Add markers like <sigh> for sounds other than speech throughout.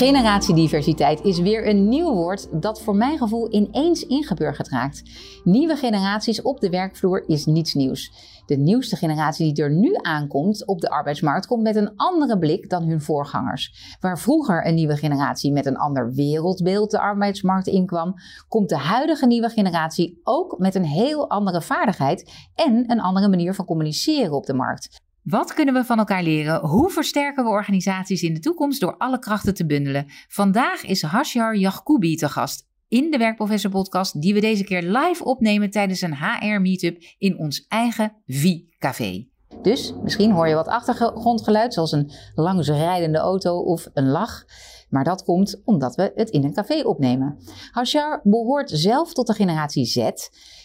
Generatiediversiteit is weer een nieuw woord dat voor mijn gevoel ineens ingeburgerd raakt. Nieuwe generaties op de werkvloer is niets nieuws. De nieuwste generatie die er nu aankomt op de arbeidsmarkt komt met een andere blik dan hun voorgangers. Waar vroeger een nieuwe generatie met een ander wereldbeeld de arbeidsmarkt inkwam, komt de huidige nieuwe generatie ook met een heel andere vaardigheid en een andere manier van communiceren op de markt. Wat kunnen we van elkaar leren? Hoe versterken we organisaties in de toekomst door alle krachten te bundelen? Vandaag is Hashjar Yacoubi te gast in de Werkprofessor podcast die we deze keer live opnemen tijdens een HR meetup in ons eigen V-café. Dus misschien hoor je wat achtergrondgeluid zoals een langsrijdende auto of een lach. Maar dat komt omdat we het in een café opnemen. Hashar behoort zelf tot de generatie Z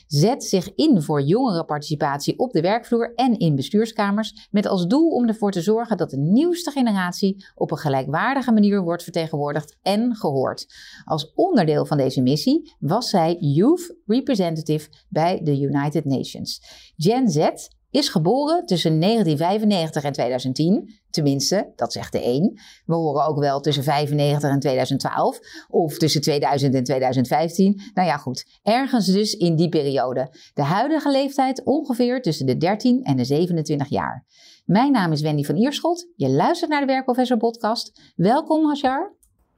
zet zich in voor jongerenparticipatie op de werkvloer en in bestuurskamers, met als doel om ervoor te zorgen dat de nieuwste generatie op een gelijkwaardige manier wordt vertegenwoordigd en gehoord. Als onderdeel van deze missie was zij Youth Representative bij de United Nations. Gen Z is geboren tussen 1995 en 2010. Tenminste, dat zegt de een. We horen ook wel tussen 95 en 2012 of tussen 2000 en 2015. Nou ja, goed. Ergens dus in die periode. De huidige leeftijd ongeveer tussen de 13 en de 27 jaar. Mijn naam is Wendy van Ierschot. Je luistert naar de Werkprofessor podcast. Welkom, Hajar.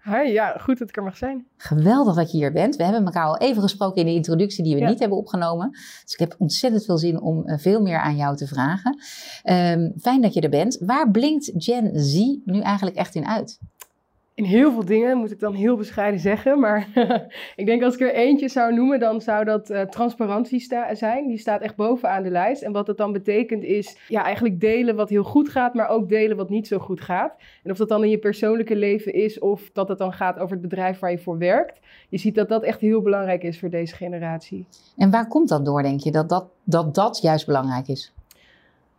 Hi, ja, goed dat ik er mag zijn. Geweldig dat je hier bent. We hebben elkaar al even gesproken in de introductie die we niet hebben opgenomen. Dus ik heb ontzettend veel zin om eh, veel meer aan jou te vragen. Um, fijn dat je er bent. Waar blinkt Gen Z nu eigenlijk echt in uit? In heel veel dingen, moet ik dan heel bescheiden zeggen. Maar <laughs> ik denk als ik er eentje zou noemen, dan zou dat uh, transparantie zijn. Die staat echt bovenaan de lijst. En wat dat dan betekent is ja, eigenlijk delen wat heel goed gaat, maar ook delen wat niet zo goed gaat. En of dat dan in je persoonlijke leven is of dat het dan gaat over het bedrijf waar je voor werkt. Je ziet dat dat echt heel belangrijk is voor deze generatie. En waar komt dat door, denk je, dat dat, dat, dat juist belangrijk is?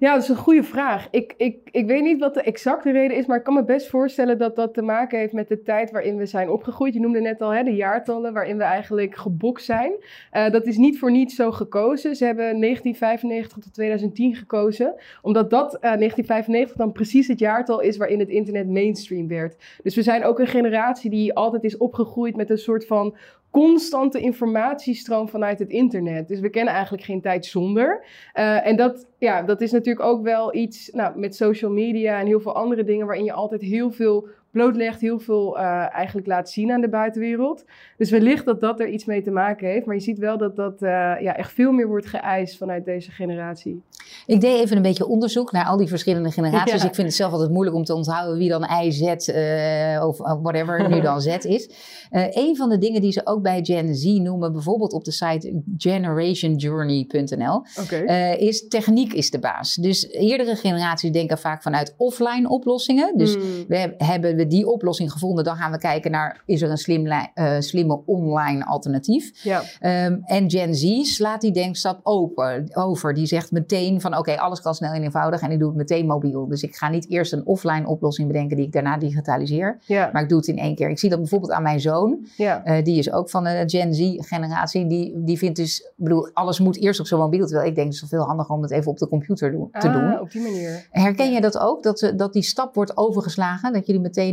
Ja, dat is een goede vraag. Ik, ik, ik weet niet wat de exacte reden is, maar ik kan me best voorstellen dat dat te maken heeft met de tijd waarin we zijn opgegroeid. Je noemde net al hè, de jaartallen waarin we eigenlijk gebokt zijn. Uh, dat is niet voor niets zo gekozen. Ze hebben 1995 tot 2010 gekozen, omdat dat uh, eh, 1995 dan precies het jaartal is waarin het internet mainstream werd. Dus we zijn ook een generatie die altijd is opgegroeid met een soort van constante informatiestroom vanuit het internet. Dus we kennen eigenlijk geen tijd zonder. Uh, en dat, ja, dat is natuurlijk ook wel iets nou, met social media en heel veel andere dingen waarin je altijd heel veel blootlegt, heel veel uh, eigenlijk laat zien aan de buitenwereld. Dus wellicht dat dat er iets mee te maken heeft. Maar je ziet wel dat dat uh, ja, echt veel meer wordt geëist vanuit deze generatie. Ik deed even een beetje onderzoek naar al die verschillende generaties. Ik vind het zelf altijd moeilijk om te onthouden wie dan I, Z uh, of whatever nu <laughs> dan Z is. een van de dingen die ze ook bij Gen Z noemen, bijvoorbeeld op de site generationjourney.nl, okay. is techniek is de baas. Dus eerdere generaties denken vaak vanuit offline oplossingen. Dus hmm. we hebben we die oplossing gevonden, dan gaan we kijken naar is er een slim, uh, slimme online alternatief. Ja. Um, en Gen Z slaat die denkstap open, over. Die zegt meteen van oké, alles kan snel en eenvoudig en ik doe het meteen mobiel. Dus ik ga niet eerst een offline oplossing bedenken die ik daarna digitaliseer. Ja. Maar ik doe het in één keer. Ik zie dat bijvoorbeeld aan mijn zoon. Ja. Uh, die is ook van de Gen Z generatie. Die, die vindt dus, bedoel, alles moet eerst op zo'n mobiel. Terwijl ik denk het is veel handiger om het even op de computer doen, te ah, doen. op die manier. Herken je dat ook? Dat, dat die stap wordt overgeslagen? Dat jullie meteen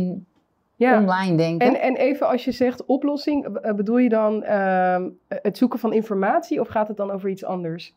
ja. online denken. En, en even als je zegt oplossing, bedoel je dan uh, het zoeken van informatie of gaat het dan over iets anders?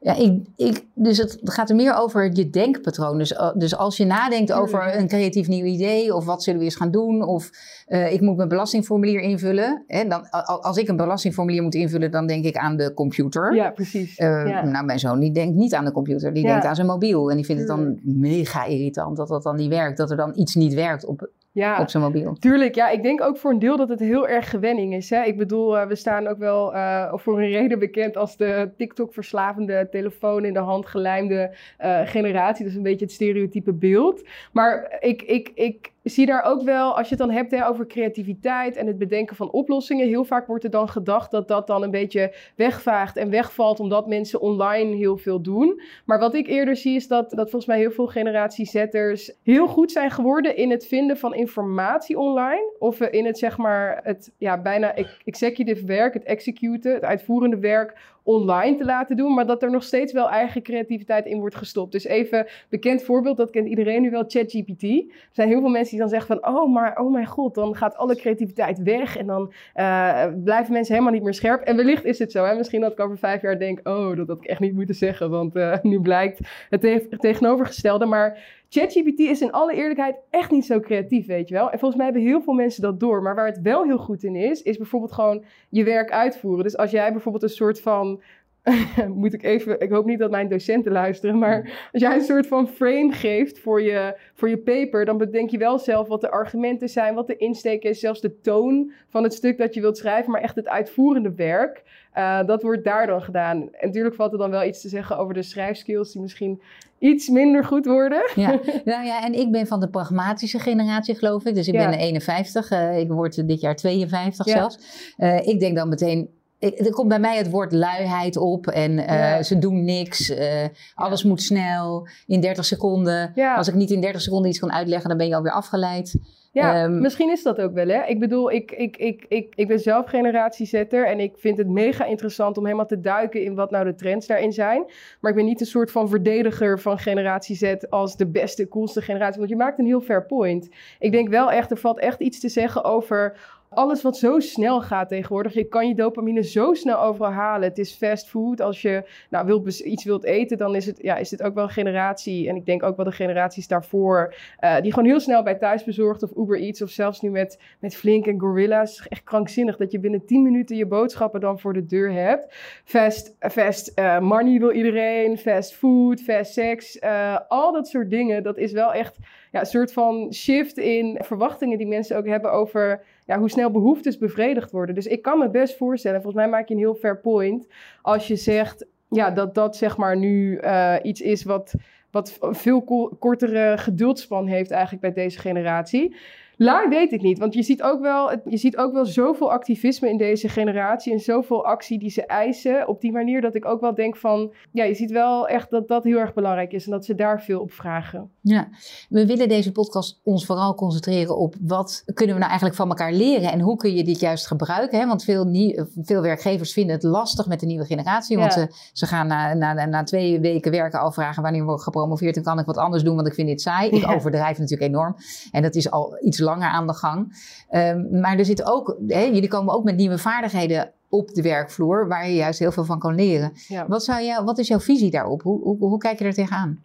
Ja, ik, ik, dus het gaat er meer over je denkpatroon. Dus, eh, dus als je nadenkt over een creatief nieuw idee, of wat zullen we eens gaan doen, of uh, ik moet mijn belastingformulier invullen. Hè, dan, als ik een belastingformulier moet invullen, dan denk ik aan de computer. Ja, precies. Uh, ja. Nou, mijn zoon die denkt niet aan de computer, die denkt aan zijn mobiel. En die vindt het dan mega irritant dat dat dan niet werkt, dat er dan iets niet werkt op ja, op zijn mobiel. Tuurlijk, ja. Ik denk ook voor een deel dat het heel erg gewenning is. Hè? Ik bedoel, uh, we staan ook wel uh, voor een reden bekend als de TikTok-verslavende, telefoon in de hand gelijmde uh, generatie. Dat is een beetje het stereotype beeld. Maar ik, ik, ik zie daar ook wel, als je het dan hebt hè, over creativiteit en het bedenken van oplossingen, heel vaak wordt er dan gedacht dat dat dan een beetje wegvaagt en wegvalt omdat mensen online heel veel doen. Maar wat ik eerder zie is dat, dat volgens mij heel veel generatiezetters heel goed zijn geworden in het vinden van informatie online. Of in het zeg maar, het ja, bijna executive werk, het executen, het uitvoerende werk online te laten doen, maar dat er nog steeds wel eigen creativiteit in wordt gestopt. Dus even bekend voorbeeld, dat kent iedereen nu wel, ChatGPT. Er zijn heel veel mensen die dan zeggen van, oh, maar oh mijn god, dan gaat alle creativiteit weg en dan uh, blijven mensen helemaal niet meer scherp. En wellicht is het zo, hè? misschien dat ik over vijf jaar denk, oh, dat had ik echt niet moeten zeggen, want uh, nu blijkt het tegenovergestelde. Maar ChatGPT is in alle eerlijkheid echt niet zo creatief, weet je wel. En volgens mij hebben heel veel mensen dat door. Maar waar het wel heel goed in is, is bijvoorbeeld gewoon je werk uitvoeren. Dus als jij bijvoorbeeld een soort van <laughs> moet ik even, ik hoop niet dat mijn docenten luisteren, maar als jij een soort van frame geeft voor je, voor je paper, dan bedenk je wel zelf wat de argumenten zijn, wat de insteek is, zelfs de toon van het stuk dat je wilt schrijven, maar echt het uitvoerende werk, uh, dat wordt daar dan gedaan. En natuurlijk valt er dan wel iets te zeggen over de schrijfskills die misschien iets minder goed worden. Ja, <laughs> nou ja, en ik ben van de pragmatische generatie, geloof ik. Dus ik ben 51, uh, eh, ik word dit jaar 52 ja. zelfs. Uh, ik denk dan meteen, er komt bij mij het woord luiheid op en uh, ze doen niks. Uh, alles moet snel, in 30 seconden. Als ik niet in 30 seconden iets kan uitleggen, dan ben je alweer afgeleid. Ja, um, misschien is dat ook wel, hè? Ik bedoel, ik, ik, ik, ik, ik ben zelf generatiezetter en ik vind het mega interessant om helemaal te duiken in wat nou de trends daarin zijn. Maar ik ben niet een soort van verdediger van generatie Z als de beste, coolste generatie, want je maakt een heel fair point. Ik denk wel echt, er valt echt iets te zeggen over alles wat zo snel gaat tegenwoordig. Je kan je dopamine zo snel overal halen. Het is fast food. Als je nou, wilt, iets wilt eten, dan is het, ja, is het ook wel een generatie. En ik denk ook wel de generaties daarvoor. Uh, die gewoon heel snel bij thuisbezorgd of Uber Eats. Of zelfs nu met, met Flink en Gorilla's. Echt krankzinnig dat je binnen 10 minuten je boodschappen dan voor de deur hebt. Fast, fast uh, money wil iedereen. Fast food, fast sex. Uh, al dat soort dingen. Dat is wel echt ja, een soort van shift in verwachtingen die mensen ook hebben over ja, hoe snel behoeftes bevredigd worden. Dus ik kan me best voorstellen, volgens mij maak je een heel fair point, als je zegt ja, dat dat zeg maar nu uh, iets is wat, wat veel kortere geduldsspan heeft eigenlijk bij deze generatie. Lang weet ik niet, want je ziet, ook wel, je ziet ook wel zoveel activisme in deze generatie en zoveel actie die ze eisen op die manier dat ik ook wel denk van, ja, je ziet wel echt dat dat heel erg belangrijk is en dat ze daar veel op vragen. Ja, we willen deze podcast ons vooral concentreren op wat kunnen we nou eigenlijk van elkaar leren en hoe kun je dit juist gebruiken. Hè? Want veel, veel werkgevers vinden het lastig met de nieuwe generatie, want ze, ze gaan na, na, na twee weken werken al vragen wanneer word ik gepromoveerd en kan ik wat anders doen, want ik vind dit saai. Ik overdrijf natuurlijk enorm en dat is al iets langer aan de gang. Um, maar er zitten ook, hè, jullie komen ook met nieuwe vaardigheden op de werkvloer, waar je juist heel veel van kan leren. Wat, zou jou, wat is jouw visie daarop? Hoe, hoe, hoe kijk je er tegenaan?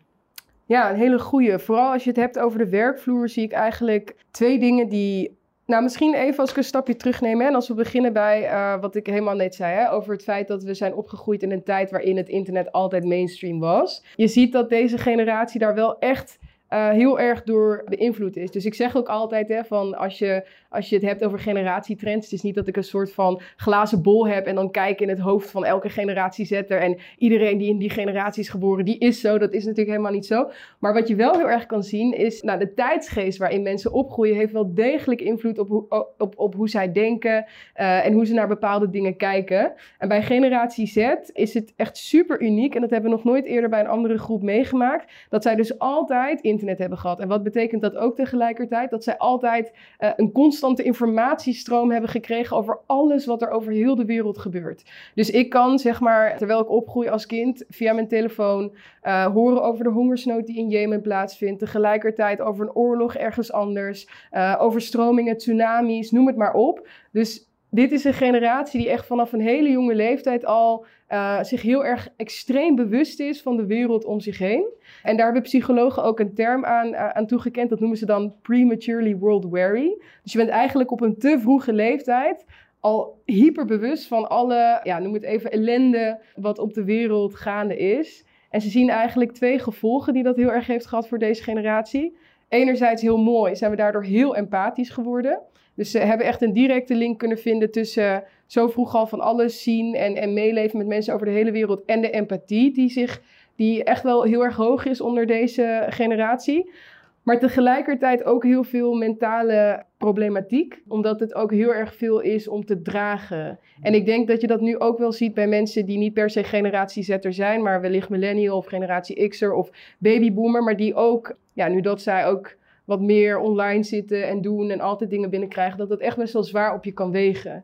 Ja, een hele goede. Vooral als je het hebt over de werkvloer, zie ik eigenlijk twee dingen die. Nou, misschien even als ik een stapje terugneem. En als we beginnen bij uh, wat ik helemaal net zei. Hè, over het feit dat we zijn opgegroeid in een tijd waarin het internet altijd mainstream was. Je ziet dat deze generatie daar wel echt uh, heel erg door beïnvloed is. Dus ik zeg ook altijd hè, van als je, als je het hebt over generatietrends, het is niet dat ik een soort van glazen bol heb en dan kijk in het hoofd van elke generatiezetter en iedereen die in die generatie is geboren, die is zo. Dat is natuurlijk helemaal niet zo. Maar wat je wel heel erg kan zien is, nou, de tijdsgeest waarin mensen opgroeien heeft wel degelijk invloed op, hoe, op, op hoe zij denken uh, en hoe ze naar bepaalde dingen kijken. En bij generatie Z is het echt super uniek en dat hebben we nog nooit eerder bij een andere groep meegemaakt, dat zij dus altijd in internet hebben gehad. En wat betekent dat ook tegelijkertijd? Dat zij altijd uh, een constante informatiestroom hebben gekregen over alles wat er over heel de wereld gebeurt. Dus ik kan, zeg maar, terwijl ik opgroei als kind, via mijn telefoon uh, horen over de hongersnood die in Jemen plaatsvindt. Tegelijkertijd over een oorlog ergens anders, uh, overstromingen, tsunamis, noem het maar op. Dus dit is een generatie die echt vanaf een hele jonge leeftijd al uh, zich heel erg extreem bewust is van de wereld om zich heen. En daar hebben psychologen ook een term aan, uh, aan toegekend. Dat noemen ze dan prematurely world weary. Dus je bent eigenlijk op een te vroege leeftijd al hyperbewust van alle, ja, noem het even, ellende wat op de wereld gaande is. En ze zien eigenlijk twee gevolgen die dat heel erg heeft gehad voor deze generatie. Enerzijds heel mooi, zijn we daardoor heel empathisch geworden. Dus ze hebben echt een directe link kunnen vinden tussen zo vroeg al van alles zien en, en meeleven met mensen over de hele wereld en de empathie die, zich, die echt wel heel erg hoog is onder deze generatie. Maar tegelijkertijd ook heel veel mentale problematiek, omdat het ook heel erg veel is om te dragen. En ik denk dat je dat nu ook wel ziet bij mensen die niet per se generatie Z'er zijn, maar wellicht millennial of generatie X'er of babyboomer, maar die ook, ja, nu dat zij ook wat meer online zitten en doen en altijd dingen binnenkrijgen, dat dat echt best wel zwaar op je kan wegen.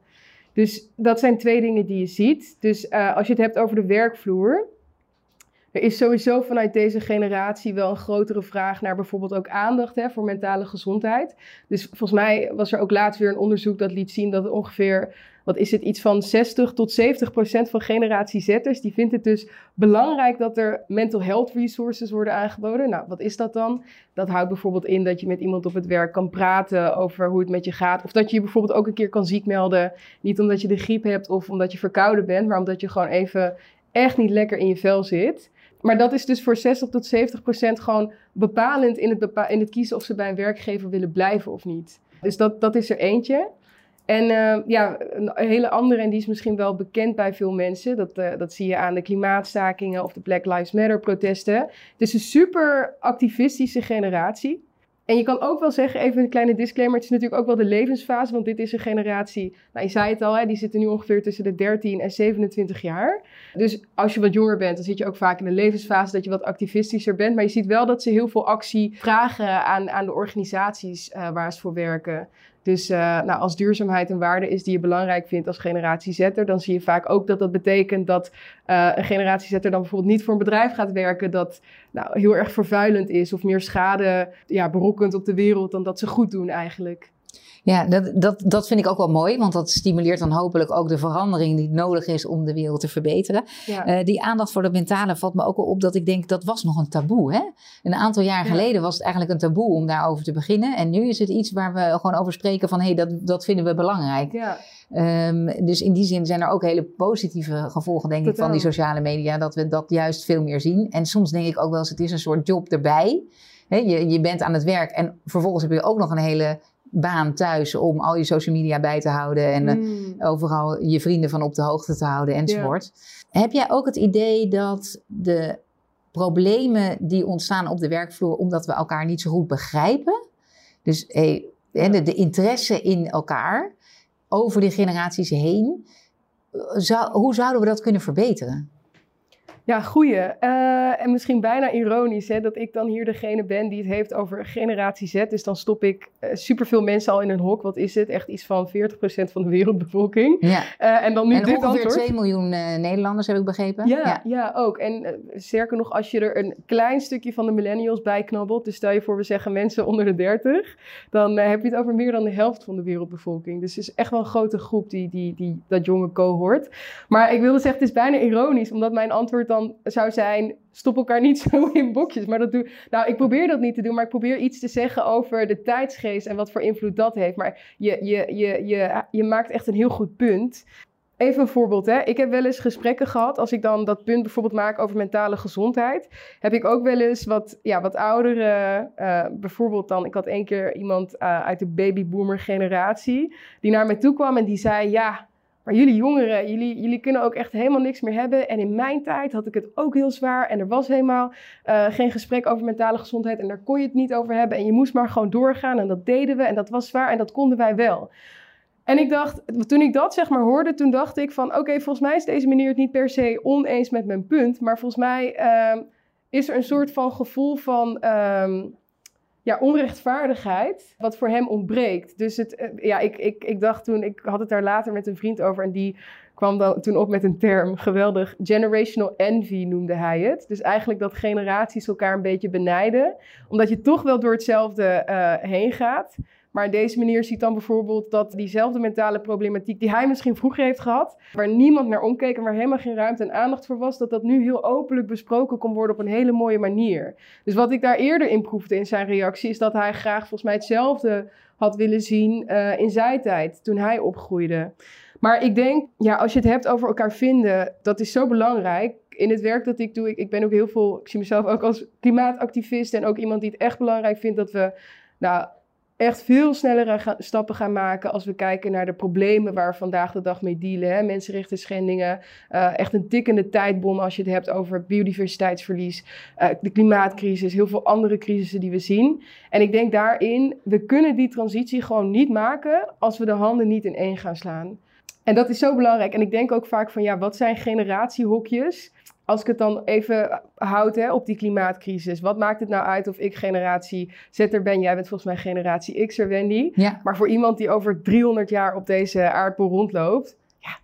Dus dat zijn twee dingen die je ziet. Dus uh, als je het hebt over de werkvloer, er is sowieso vanuit deze generatie wel een grotere vraag naar bijvoorbeeld ook aandacht hè, voor mentale gezondheid. Dus volgens mij was er ook laatst weer een onderzoek dat liet zien dat ongeveer, wat is het, iets van 60 tot 70 procent van generatie Z'ers, die vindt het dus belangrijk dat er mental health resources worden aangeboden. Nou, wat is dat dan? Dat houdt bijvoorbeeld in dat je met iemand op het werk kan praten over hoe het met je gaat. Of dat je je bijvoorbeeld ook een keer kan ziek melden. Niet omdat je de griep hebt of omdat je verkouden bent, maar omdat je gewoon even echt niet lekker in je vel zit. Maar dat is dus voor 60 tot 70 procent gewoon bepalend in het, in het kiezen of ze bij een werkgever willen blijven of niet. Dus dat, dat is er eentje. En uh, ja, een hele andere, en die is misschien wel bekend bij veel mensen. Dat, uh, dat zie je aan de klimaatstakingen of de Black Lives Matter protesten. Het is een super activistische generatie. En je kan ook wel zeggen, even een kleine disclaimer, het is natuurlijk ook wel de levensfase, want dit is een generatie, nou je zei het al, hè, die zitten nu ongeveer tussen de 13 en 27 jaar. Dus als je wat jonger bent, dan zit je ook vaak in de levensfase dat je wat activistischer bent. Maar je ziet wel dat ze heel veel actie vragen aan, aan de organisaties uh, waar ze voor werken. Dus uh, nou, als duurzaamheid een waarde is die je belangrijk vindt als generatie zetter, dan zie je vaak ook dat dat betekent dat uh, een generatie zetter dan bijvoorbeeld niet voor een bedrijf gaat werken dat nou, heel erg vervuilend is of meer schade ja, berokkent op de wereld dan dat ze goed doen eigenlijk. Ja, dat, dat, dat vind ik ook wel mooi, want dat stimuleert dan hopelijk ook de verandering die nodig is om de wereld te verbeteren. Ja. Uh, die aandacht voor de mentale valt me ook wel op dat ik denk dat was nog een taboe. Hè? Een aantal jaar ja. geleden was het eigenlijk een taboe om daarover te beginnen. En nu is het iets waar we gewoon over spreken van hé, hey, dat, dat vinden we belangrijk. Ja. Um, dus in die zin zijn er ook hele positieve gevolgen, denk Totaal. ik, van die sociale media, dat we dat juist veel meer zien. En soms denk ik ook wel eens, het is een soort job erbij. He, je, je bent aan het werk en vervolgens heb je ook nog een hele baan thuis om al je social media bij te houden en mm. overal je vrienden van op de hoogte te houden enzovoort. Ja. Heb jij ook het idee dat de problemen die ontstaan op de werkvloer omdat we elkaar niet zo goed begrijpen, dus hey, ja. de, de, interesse in elkaar over de generaties heen, zou, hoe zouden we dat kunnen verbeteren? Ja, goeie. Uh, en misschien bijna ironisch hè, dat ik dan hier degene ben die het heeft over generatie Z. Dus dan stop ik uh, superveel mensen al in een hok. Wat is het? Echt iets van 40% van de wereldbevolking. Ja. Uh, en dan nu en dit ongeveer antwoord. 2 miljoen Nederlanders heb ik begrepen. Ja, ja. ja ook. En sterker nog, als je er een klein stukje van de millennials bij knabbelt. Dus stel je voor, we zeggen mensen onder de 30. Dan heb je het over meer dan de helft van de wereldbevolking. Dus het is echt wel een grote groep die, die, die dat jonge cohort. Maar ik wilde zeggen, het is bijna ironisch. Omdat mijn antwoord dan zou zijn: stop elkaar niet <laughs> zo in bokjes. Maar dat doe. Nou, ik probeer dat niet te doen, maar ik probeer iets te zeggen over de tijdsgeest en wat voor invloed dat heeft. Maar je, je, je, je, je maakt echt een heel goed punt. Even een voorbeeld. Hè. Ik heb wel eens gesprekken gehad. Als ik dan dat punt bijvoorbeeld maak over mentale gezondheid. Heb ik ook wel eens wat, ja, wat oudere. Uh, bijvoorbeeld dan. Ik had één keer iemand uh, uit de babyboomer generatie. Die naar mij toe kwam en die zei: Ja, maar jullie jongeren, jullie, jullie kunnen ook echt helemaal niks meer hebben. En in mijn tijd had ik het ook heel zwaar. En er was helemaal uh, geen gesprek over mentale gezondheid. En daar kon je het niet over hebben. En je moest maar gewoon doorgaan. En dat deden we. En dat was zwaar. En dat konden wij wel. En ik dacht, toen ik dat zeg maar hoorde, toen dacht ik van... Oké, volgens mij is deze meneer het niet per se oneens met mijn punt. Maar volgens mij uh, is er een soort van gevoel van... Uh, ja, onrechtvaardigheid, wat voor hem ontbreekt. Dus het, eh, ja, ik, ik, ik dacht toen, ik had het daar later met een vriend over en die kwam dan toen op met een term, geweldig, generational envy noemde hij het. Dus eigenlijk dat generaties elkaar een beetje benijden, omdat je toch wel door hetzelfde uh, heen gaat. Maar deze manier ziet dan bijvoorbeeld dat diezelfde mentale problematiek die hij misschien vroeger heeft gehad, waar niemand naar omkeek en waar helemaal geen ruimte en aandacht voor was, dat dat nu heel openlijk besproken kon worden op een hele mooie manier. Dus wat ik daar eerder in proefde in zijn reactie, is dat hij graag volgens mij hetzelfde had willen zien uh, in zijn tijd, toen hij opgroeide. Maar ik denk, ja, als je het hebt over elkaar vinden, dat is zo belangrijk. In het werk dat ik doe, ik, ik ben ook heel veel, ik zie mezelf ook als klimaatactivist en ook iemand die het echt belangrijk vindt dat we nou, echt veel snellere stappen gaan maken als we kijken naar de problemen waar we vandaag de dag mee dealen. Hè? Mensenrechten schendingen, eh, echt een tikkende tijdbom als je het hebt over biodiversiteitsverlies, eh, de klimaatcrisis, heel veel andere crisissen die we zien. En ik denk daarin, we kunnen die transitie gewoon niet maken als we de handen niet in één gaan slaan. En dat is zo belangrijk. En ik denk ook vaak van, ja, wat zijn generatiehokjes? Als ik het dan even houd hè, op die klimaatcrisis. Wat maakt het nou uit of ik generatie Z'er ben? Jij bent volgens mij generatie X'er, Wendy. Ja. Maar voor iemand die over 300 jaar op deze aardbol rondloopt... Ja,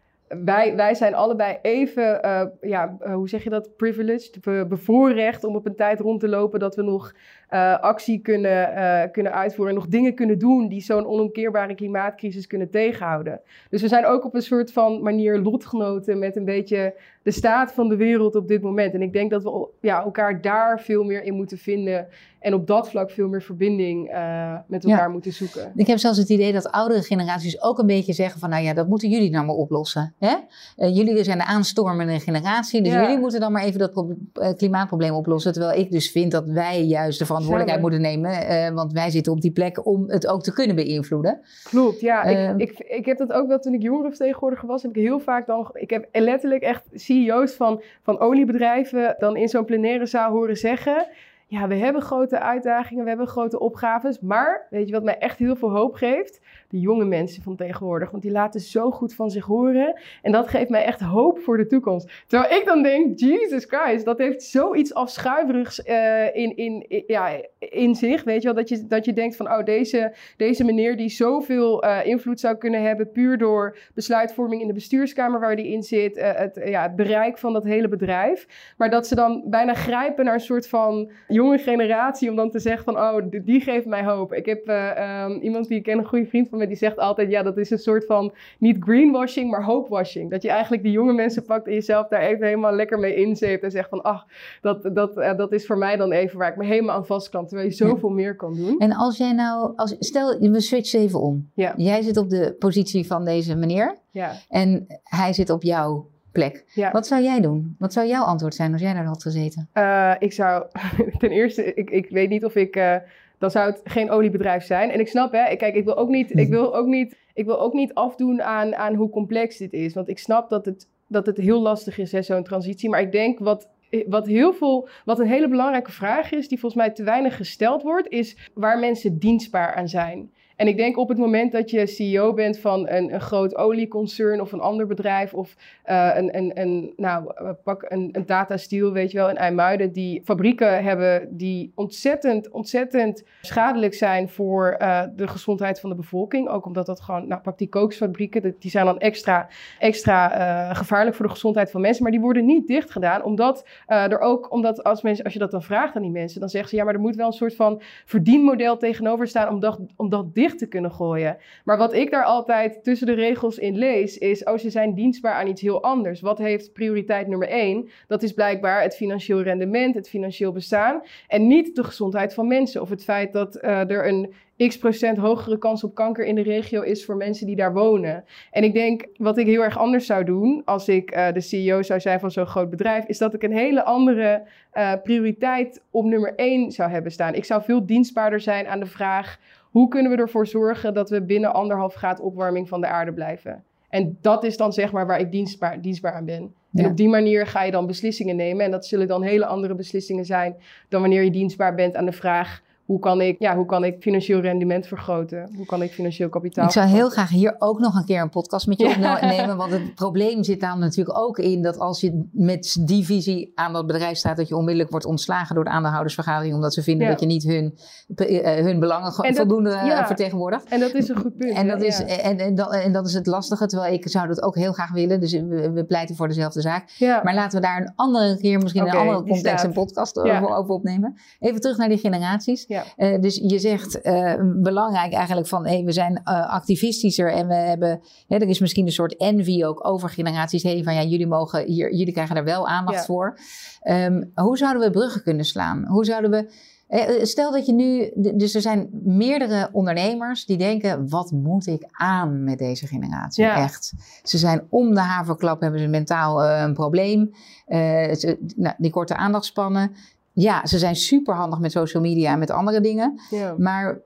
wij, wij zijn allebei even, eh, ja, eh, hoe zeg je dat, privileged, be- bevoorrecht om op een tijd rond te lopen dat we nog eh, actie kunnen, eh, kunnen uitvoeren en nog dingen kunnen doen die zo'n onomkeerbare klimaatcrisis kunnen tegenhouden. Dus we zijn ook op een soort van manier lotgenoten met een beetje de staat van de wereld op dit moment. En ik denk dat we ja, elkaar daar veel meer in moeten vinden en op dat vlak veel meer verbinding eh, met Ja. elkaar moeten zoeken. Ik heb zelfs het idee dat oudere generaties ook een beetje zeggen van, nou ja, dat moeten jullie nou maar oplossen. Hè? Eh, jullie zijn de aanstormende generatie, dus Ja. jullie moeten dan maar even dat pro- klimaatprobleem oplossen. Terwijl ik dus vind dat wij juist verantwoordelijkheid moeten nemen, eh, want wij zitten op die plek om het ook te kunnen beïnvloeden. Klopt, ja. Ehm. ik, ik, ik heb dat ook wel toen ik jongerenvertegenwoordiger was. Heb ik heel vaak dan... Ik heb letterlijk echt CEO's van, van oliebedrijven dan in zo'n plenaire zaal horen zeggen... Ja, we hebben grote uitdagingen, we hebben grote opgaves. Maar, weet je wat mij echt heel veel hoop geeft? De jonge mensen van tegenwoordig. Want die laten zo goed van zich horen. En dat geeft mij echt hoop voor de toekomst. Terwijl ik dan denk, Jesus Christ, dat heeft zoiets afschuiverigs eh, in, in, ja, in zich. Weet je wel, dat je, dat je denkt van, oh, deze, deze meneer die zoveel eh, invloed zou kunnen hebben, puur door besluitvorming in de bestuurskamer waar die in zit, eh, het, ja, het bereik van dat hele bedrijf. Maar dat ze dan bijna grijpen naar een soort van jonge generatie om dan te zeggen van, oh, die, die geeft mij hoop. Ik heb eh, ehm, iemand die ik ken, een goede vriend van mij, die zegt altijd, ja, dat is een soort van, niet greenwashing, maar hopewashing. Dat je eigenlijk die jonge mensen pakt en jezelf daar even helemaal lekker mee inzeept en zegt van, ach, dat, dat, eh, dat is voor mij dan even waar ik me helemaal aan vastklamp, terwijl je zoveel meer kan doen. En als jij nou, als, stel we switchen even om. Ja. Jij zit op de positie van deze meneer Ja, en hij zit op jouw plek. ja. Wat zou jij doen? Wat zou jouw antwoord zijn als jij daar had gezeten? Eh, ik zou <laughs> ten eerste, ik, ik weet niet of ik, eh, dan zou het geen oliebedrijf zijn. En ik snap, hè, ik- kijk, ik wil ook niet, ik wil ook niet, ik wil ook niet afdoen aan, aan hoe complex dit is. Want ik snap dat het, dat het heel lastig is, hè, zo'n transitie. Maar ik denk wat, wat heel veel, wat een hele belangrijke vraag is, die volgens mij te weinig gesteld wordt, is waar mensen dienstbaar aan zijn. En ik denk op het moment dat je CEO bent van een, een groot olieconcern of een ander bedrijf of eh, een, een, een, nou, eh, pak een, een Tata Steel, weet je wel, in IJmuiden, die fabrieken hebben die ontzettend, ontzettend schadelijk zijn voor eh, de gezondheid van de bevolking. Ook omdat dat gewoon, nou, pak die kooksfabrieken, die zijn dan extra, extra gevaarlijk voor de gezondheid van mensen, maar die worden niet dicht gedaan, omdat er ook, omdat als, mensen, als je dat dan vraagt aan die mensen, dan zeggen ze, ja, maar er moet wel een soort van verdienmodel tegenover staan om dat, om te kunnen gooien. Maar wat ik daar altijd tussen de regels in lees, is: oh, ze zijn dienstbaar aan iets heel anders. Wat heeft prioriteit nummer één? Dat is blijkbaar het financieel rendement, het financieel bestaan. En niet de gezondheid van mensen. Of het feit dat eh, er een x procent hogere kans op kanker in de regio is voor mensen die daar wonen. En ik denk, wat ik heel erg anders zou doen als ik eh, de CEO zou zijn van zo'n groot bedrijf, is dat ik een hele andere eh, prioriteit op nummer één zou hebben staan. Ik zou veel dienstbaarder zijn aan de vraag: hoe kunnen we ervoor zorgen dat we binnen anderhalf graad opwarming van de aarde blijven? En dat is dan zeg maar waar ik dienstbaar, dienstbaar aan ben. En op die manier ga je dan beslissingen nemen. En dat zullen dan hele andere beslissingen zijn dan wanneer je dienstbaar bent aan de vraag: hoe kan ik, ja, hoe kan ik financieel rendement vergroten? Hoe kan ik financieel kapitaal Ik zou heel graag hier ook nog een keer een podcast met je Ja. opnemen. Want het probleem zit daar natuurlijk ook in dat als je met die visie aan dat bedrijf staat, dat je onmiddellijk wordt ontslagen door de aandeelhoudersvergadering. Omdat ze vinden Ja. dat je niet hun, eh, hun belangen dat- voldoende eh, ja. vertegenwoordigt. En dat is een goed punt. En dat, is, en, en, dat, en dat is het lastige, terwijl ik zou dat ook heel graag willen. Dus we, we pleiten voor dezelfde zaak. Maar laten we daar een andere keer, misschien in Oké, een andere context, een podcast over, over opnemen. Even terug naar die generaties. Ja. Eh, dus je zegt eh, belangrijk eigenlijk van hey, we zijn eh, activistischer en we hebben, hè, er is misschien een soort envy ook over generaties heen van ja, jullie mogen hier, jullie krijgen daar wel aandacht Ja. voor. Ehm, hoe zouden we bruggen kunnen slaan? Hoe zouden we Stel dat je nu, dus er zijn meerdere ondernemers die denken: wat moet ik aan met deze generatie? Ja. Echt. Ze zijn om de haverklap, hebben ze mentaal een probleem. Ze, nou, die korte aandachtspannen. Ja, ze zijn super handig met social media en met andere dingen. Ja. Maar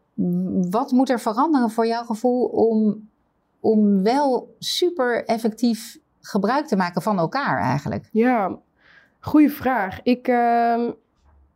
wat moet er veranderen voor jouw gevoel om, om wel super effectief gebruik te maken van elkaar eigenlijk? Ja, goede vraag. Ik, ehm,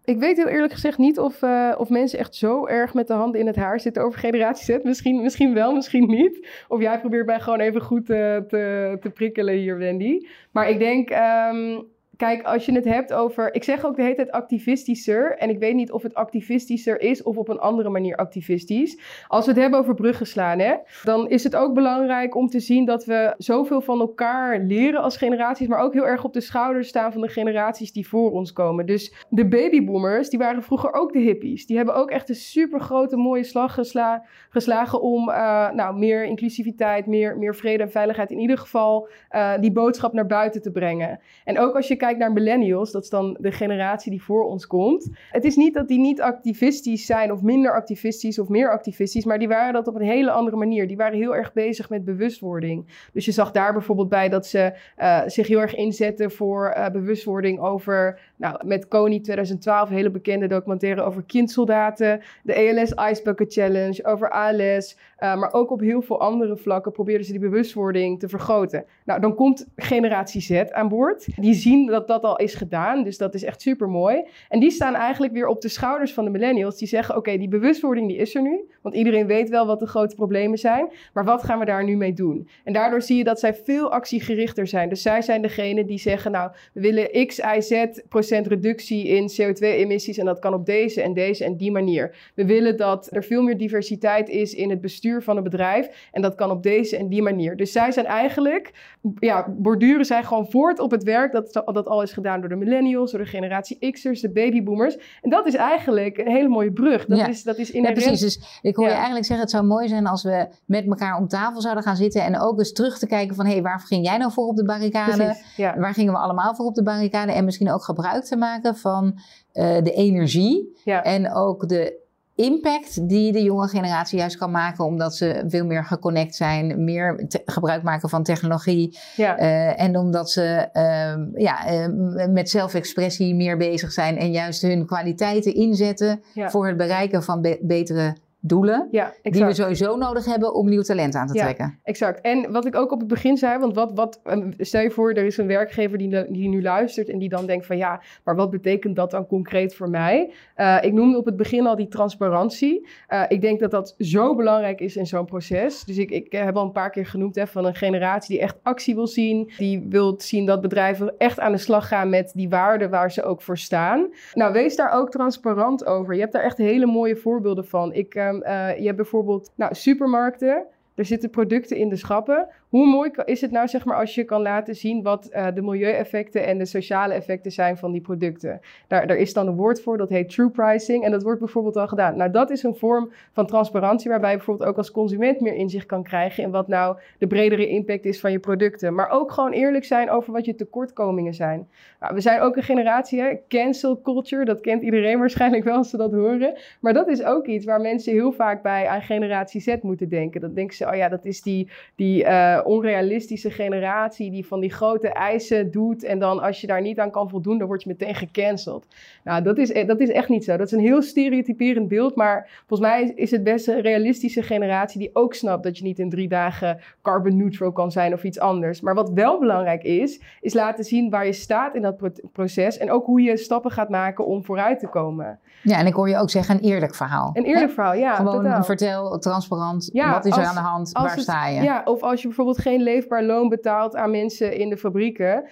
ik weet heel eerlijk gezegd niet of, uh, of mensen echt zo erg met de handen in het haar zitten over generatie Z. Misschien, misschien wel, misschien niet. Of jij probeert mij gewoon even goed uh, te, te prikkelen hier, Wendy. Maar ik denk, um, kijk, als je het hebt over. Ik zeg ook de hele tijd activistischer. En ik weet niet of het activistischer is of op een andere manier activistisch. Als we het hebben over bruggen slaan, hè, dan is het ook belangrijk om te zien dat we zoveel van elkaar leren als generaties. Maar ook heel erg op de schouders staan van de generaties die voor ons komen. Dus de babyboomers, die waren vroeger ook de hippies. Die hebben ook echt een super grote, mooie slag gesla geslagen om uh, nou, meer inclusiviteit, meer, meer vrede en veiligheid. In ieder geval uh, die boodschap naar buiten te brengen. En ook als je kijkt naar millennials, dat is dan de generatie die voor ons komt. Het is niet dat die niet activistisch zijn of minder activistisch of meer activistisch, maar die waren dat op een hele andere manier. Die waren heel erg bezig met bewustwording. Dus je zag daar bijvoorbeeld bij dat ze uh, zich heel erg inzetten voor uh, bewustwording over, nou, met Kony 2012, een hele bekende documentaire over kindsoldaten, de ELS Ice Bucket Challenge, over ALS, uh, maar ook op heel veel andere vlakken probeerden ze die bewustwording te vergroten. Nou, dan komt generatie Z aan boord. Die zien dat dat al is gedaan. Dus dat is echt super mooi. En die staan eigenlijk weer op de schouders van de millennials. Die zeggen: Oké, die bewustwording die is er nu. Want iedereen weet wel wat de grote problemen zijn. Maar wat gaan we daar nu mee doen? En daardoor zie je dat zij veel actiegerichter zijn. Dus zij zijn degene die zeggen: Nou, we willen X, Y, Z procent reductie in CO2-emissies. En dat kan op deze en deze en die manier. We willen dat er veel meer diversiteit is in het bestuur van een bedrijf. En dat kan op deze en die manier. Dus zij zijn eigenlijk, ja, borduren zij gewoon voort op het werk dat, dat al is gedaan door de millennials, door de generatie X'ers, de babyboomers. En dat is eigenlijk een hele mooie brug. Dat ja. is, dat is inherent... Ja, precies. Dus ik hoor ja. je eigenlijk zeggen, het zou mooi zijn als we met elkaar om tafel zouden gaan zitten en ook eens terug te kijken van, hé, hey, waar ging jij nou voor op de barricade? ja. Waar gingen we allemaal voor op de barricade? En misschien ook gebruik te maken van uh, de energie en ook de impact die de jonge generatie juist kan maken, omdat ze veel meer geconnect zijn, meer gebruik maken van technologie. Ja. Uh, en omdat ze uh, ja, uh, met zelfexpressie meer bezig zijn en juist hun kwaliteiten inzetten ja. voor het bereiken van be betere doelen. Ja, die we sowieso nodig hebben om nieuw talent aan te ja, trekken. Exact. En wat ik ook op het begin zei, want wat, wat, stel je voor, er is een werkgever die, die nu luistert en die dan denkt van ja, maar wat betekent dat dan concreet voor mij? Uh, ik noemde op het begin al die transparantie. Uh, ik denk dat dat zo belangrijk is in zo'n proces. Dus ik, ik heb al een paar keer genoemd hè, van een generatie die echt actie wil zien, die wil zien dat bedrijven echt aan de slag gaan met die waarden waar ze ook voor staan. Nou, wees daar ook transparant over. Je hebt daar echt hele mooie voorbeelden van. Ik uh, je hebt bijvoorbeeld nou, supermarkten. Er zitten producten in de schappen. Hoe mooi is het nou, zeg maar, als je kan laten zien wat uh, de milieueffecten en de sociale effecten zijn van die producten? Daar, is dan een woord voor, dat heet true pricing. En dat wordt bijvoorbeeld al gedaan. Nou, dat is een vorm van transparantie, waarbij je bijvoorbeeld ook als consument meer inzicht kan krijgen in wat nou de bredere impact is van je producten. Maar ook gewoon eerlijk zijn over wat je tekortkomingen zijn. Nou, we zijn ook een generatie, hè? cancel culture, dat kent iedereen <laughs> waarschijnlijk wel als ze dat horen. Maar dat is ook iets waar mensen heel vaak bij aan generatie Z moeten denken. Dan denken ze, oh ja, dat is die, die uh, onrealistische generatie die van die grote eisen doet. En dan als je daar niet aan kan voldoen, dan word je meteen gecanceld. Nou, dat is, dat is echt niet zo. Dat is een heel stereotyperend beeld. Maar volgens mij is het best een realistische generatie die ook snapt dat je niet in drie dagen carbon neutral kan zijn of iets anders. Maar wat wel belangrijk is, is laten zien waar je staat in dat proces. En ook hoe je stappen gaat maken om vooruit te komen. Ja, en ik hoor je ook zeggen een eerlijk verhaal. Een eerlijk He? verhaal, ja. Gewoon vertel transparant, ja, wat is als, er aan de hand, waar het, sta je? Ja, of als je bijvoorbeeld geen leefbaar loon betaalt aan mensen in de fabrieken.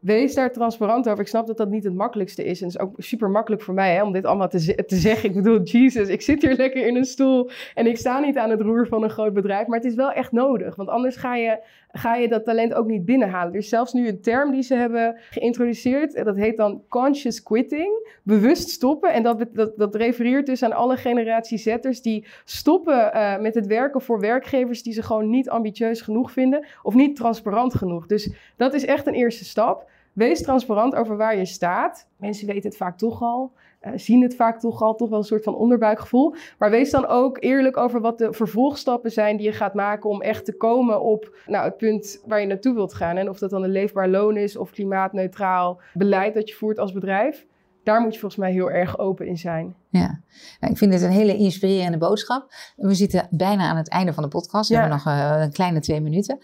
Wees daar transparant over. Ik snap dat dat niet het makkelijkste is. En het is ook super makkelijk voor mij hè, om dit allemaal te, te zeggen. Ik bedoel, Jesus, ik zit hier lekker in een stoel en ik sta niet aan het roer van een groot bedrijf. Maar het is wel echt nodig, want anders ga je, ga je dat talent ook niet binnenhalen. Er is zelfs nu een term die ze hebben geïntroduceerd. En dat heet dan conscious quitting. Bewust stoppen. En dat, dat, dat refereert dus aan alle generatie zetters die stoppen uh, met het werken voor werkgevers die ze gewoon niet ambitieus genoeg vinden. Of niet transparant genoeg. Dus dat is echt een eerste stap. Wees transparant over waar je staat. Mensen weten het vaak toch al. Uh, zien het vaak toch al, toch wel een soort van onderbuikgevoel. Maar wees dan ook eerlijk over wat de vervolgstappen zijn die je gaat maken om echt te komen op nou, het punt waar je naartoe wilt gaan. En of dat dan een leefbaar loon is of klimaatneutraal beleid dat je voert als bedrijf. daar moet je volgens mij heel erg open in zijn. Ja, nou, ik vind het een hele inspirerende boodschap. We zitten bijna aan het einde van de podcast. We hebben nog eh, een kleine twee minuten.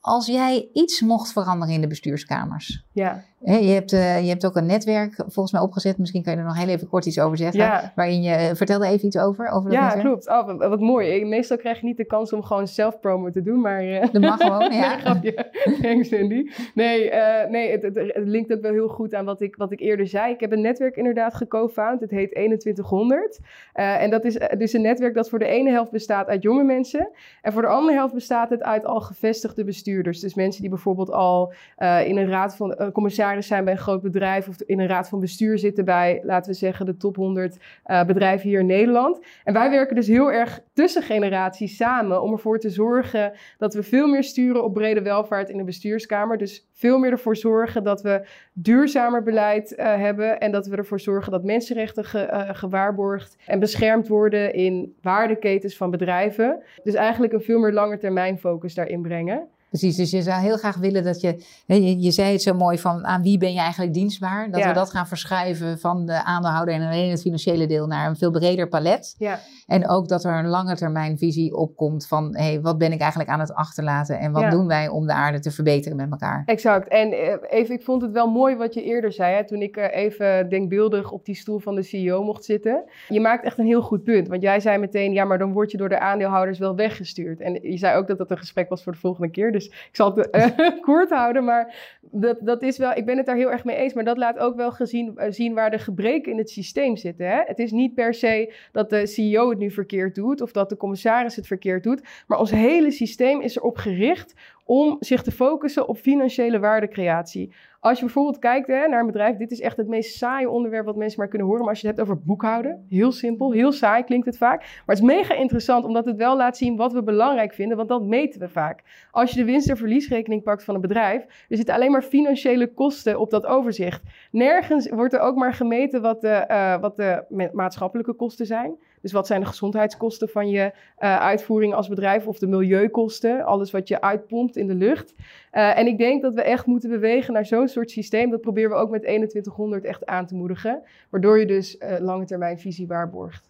Als jij iets mocht veranderen in de bestuurskamers. Ja, Je, hebt, eh, je hebt ook een netwerk volgens mij opgezet. Misschien kan je er nog heel even kort iets over zeggen. Ja. Waarin je, vertel er even iets over. over dat ja netwerk. klopt. Oh, wat, wat mooi. Meestal krijg je niet de kans om gewoon zelf-promo te doen, maar... eh, Dat mag gewoon, <laughs> ja. Nee, grapje. Thanks, Cindy. Nee, eh, nee het, het, het linkt ook wel heel goed aan wat ik, wat ik eerder zei. Ik heb een netwerk inderdaad geco-found. Het heet 2100. Eh, en dat is eh, dus een netwerk dat voor de ene helft bestaat uit jonge mensen. En voor de andere helft bestaat het uit al gevestigde bestuurders. Dus mensen die bijvoorbeeld al eh, in een raad van eh, zijn bij een groot bedrijf. Of in een raad van bestuur zitten bij, laten we zeggen, de top 100 eh, bedrijven hier in Nederland. En wij werken dus heel erg tussen generaties samen om ervoor te zorgen dat we veel meer sturen op brede welvaart in de bestuurskamer. Dus veel meer ervoor zorgen dat we duurzamer beleid eh, hebben en dat we ervoor zorgen dat mensenrechten eh, gewaarborgd en beschermd worden in waardeketens van bedrijven. Dus eigenlijk een veel meer langetermijn focus daarin brengen. Precies, dus je zou heel graag willen dat je, je, je zei het zo mooi van aan wie ben je eigenlijk dienstbaar? Dat Ja. we dat gaan verschuiven van de aandeelhouder en alleen het financiële deel naar een veel breder palet. Ja, En ook dat er een lange termijn visie opkomt van hé, wat ben ik eigenlijk aan het achterlaten en wat Ja. doen wij om de aarde te verbeteren met elkaar? exact. En eh, even, ik vond het wel mooi wat je eerder zei, hè, toen ik eh, even denkbeeldig op die stoel van de CEO mocht zitten. Je maakt echt een heel goed punt, want jij zei meteen, ja, maar dan word je door de aandeelhouders wel weggestuurd. En je zei ook dat dat een gesprek was voor de volgende keer, dus ik zal het eh, <laughs> kort houden, maar dat, dat is wel, ik ben het daar heel erg mee eens, maar dat laat ook wel gezien, eh, zien waar de gebreken in het systeem zitten. Hè? Het is niet per se dat de CEO het nu verkeerd doet of dat de commissaris het verkeerd doet, maar ons hele systeem is erop gericht om zich te focussen op financiële waardecreatie. Als je bijvoorbeeld kijkt hè, naar een bedrijf, dit is echt het meest saaie onderwerp wat mensen maar kunnen horen. Maar als je het hebt over boekhouden, heel simpel, heel saai klinkt het vaak. Maar het is mega interessant omdat het wel laat zien wat we belangrijk vinden, want dat meten we vaak. Als je de winst- en verliesrekening pakt van een bedrijf, er zitten alleen maar financiële kosten op dat overzicht. Nergens wordt er ook maar gemeten wat de, eh, wat de ma- maatschappelijke kosten zijn. Dus wat zijn de gezondheidskosten van je eh, uitvoering als bedrijf of de milieukosten, alles wat je uitpompt in de lucht. Eh, en ik denk dat we echt moeten bewegen naar zo'n soort systeem. Dat proberen we ook met 2100 echt aan te moedigen, waardoor je dus eh, lange termijn visie waarborgt.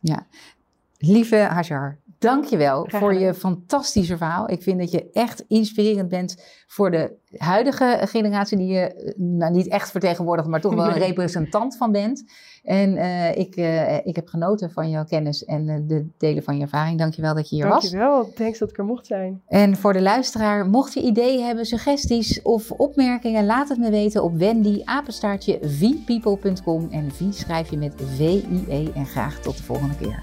Lieve Hajar, dankjewel voor je fantastische verhaal. Ik vind dat je echt inspirerend bent voor de huidige generatie die je nou, niet echt vertegenwoordigt, maar toch wel een <laughs> representant van bent. En eh, ik, eh, ik heb genoten van jouw kennis en eh, de delen van je ervaring. Dankjewel dat je hier was. Dankjewel, thanks dat ik er mocht zijn. En voor de luisteraar, mocht je ideeën hebben, suggesties of opmerkingen, laat het me weten op wendy apenstaartje vpeople.com en V schrijf je met V-I-E en graag tot de volgende keer.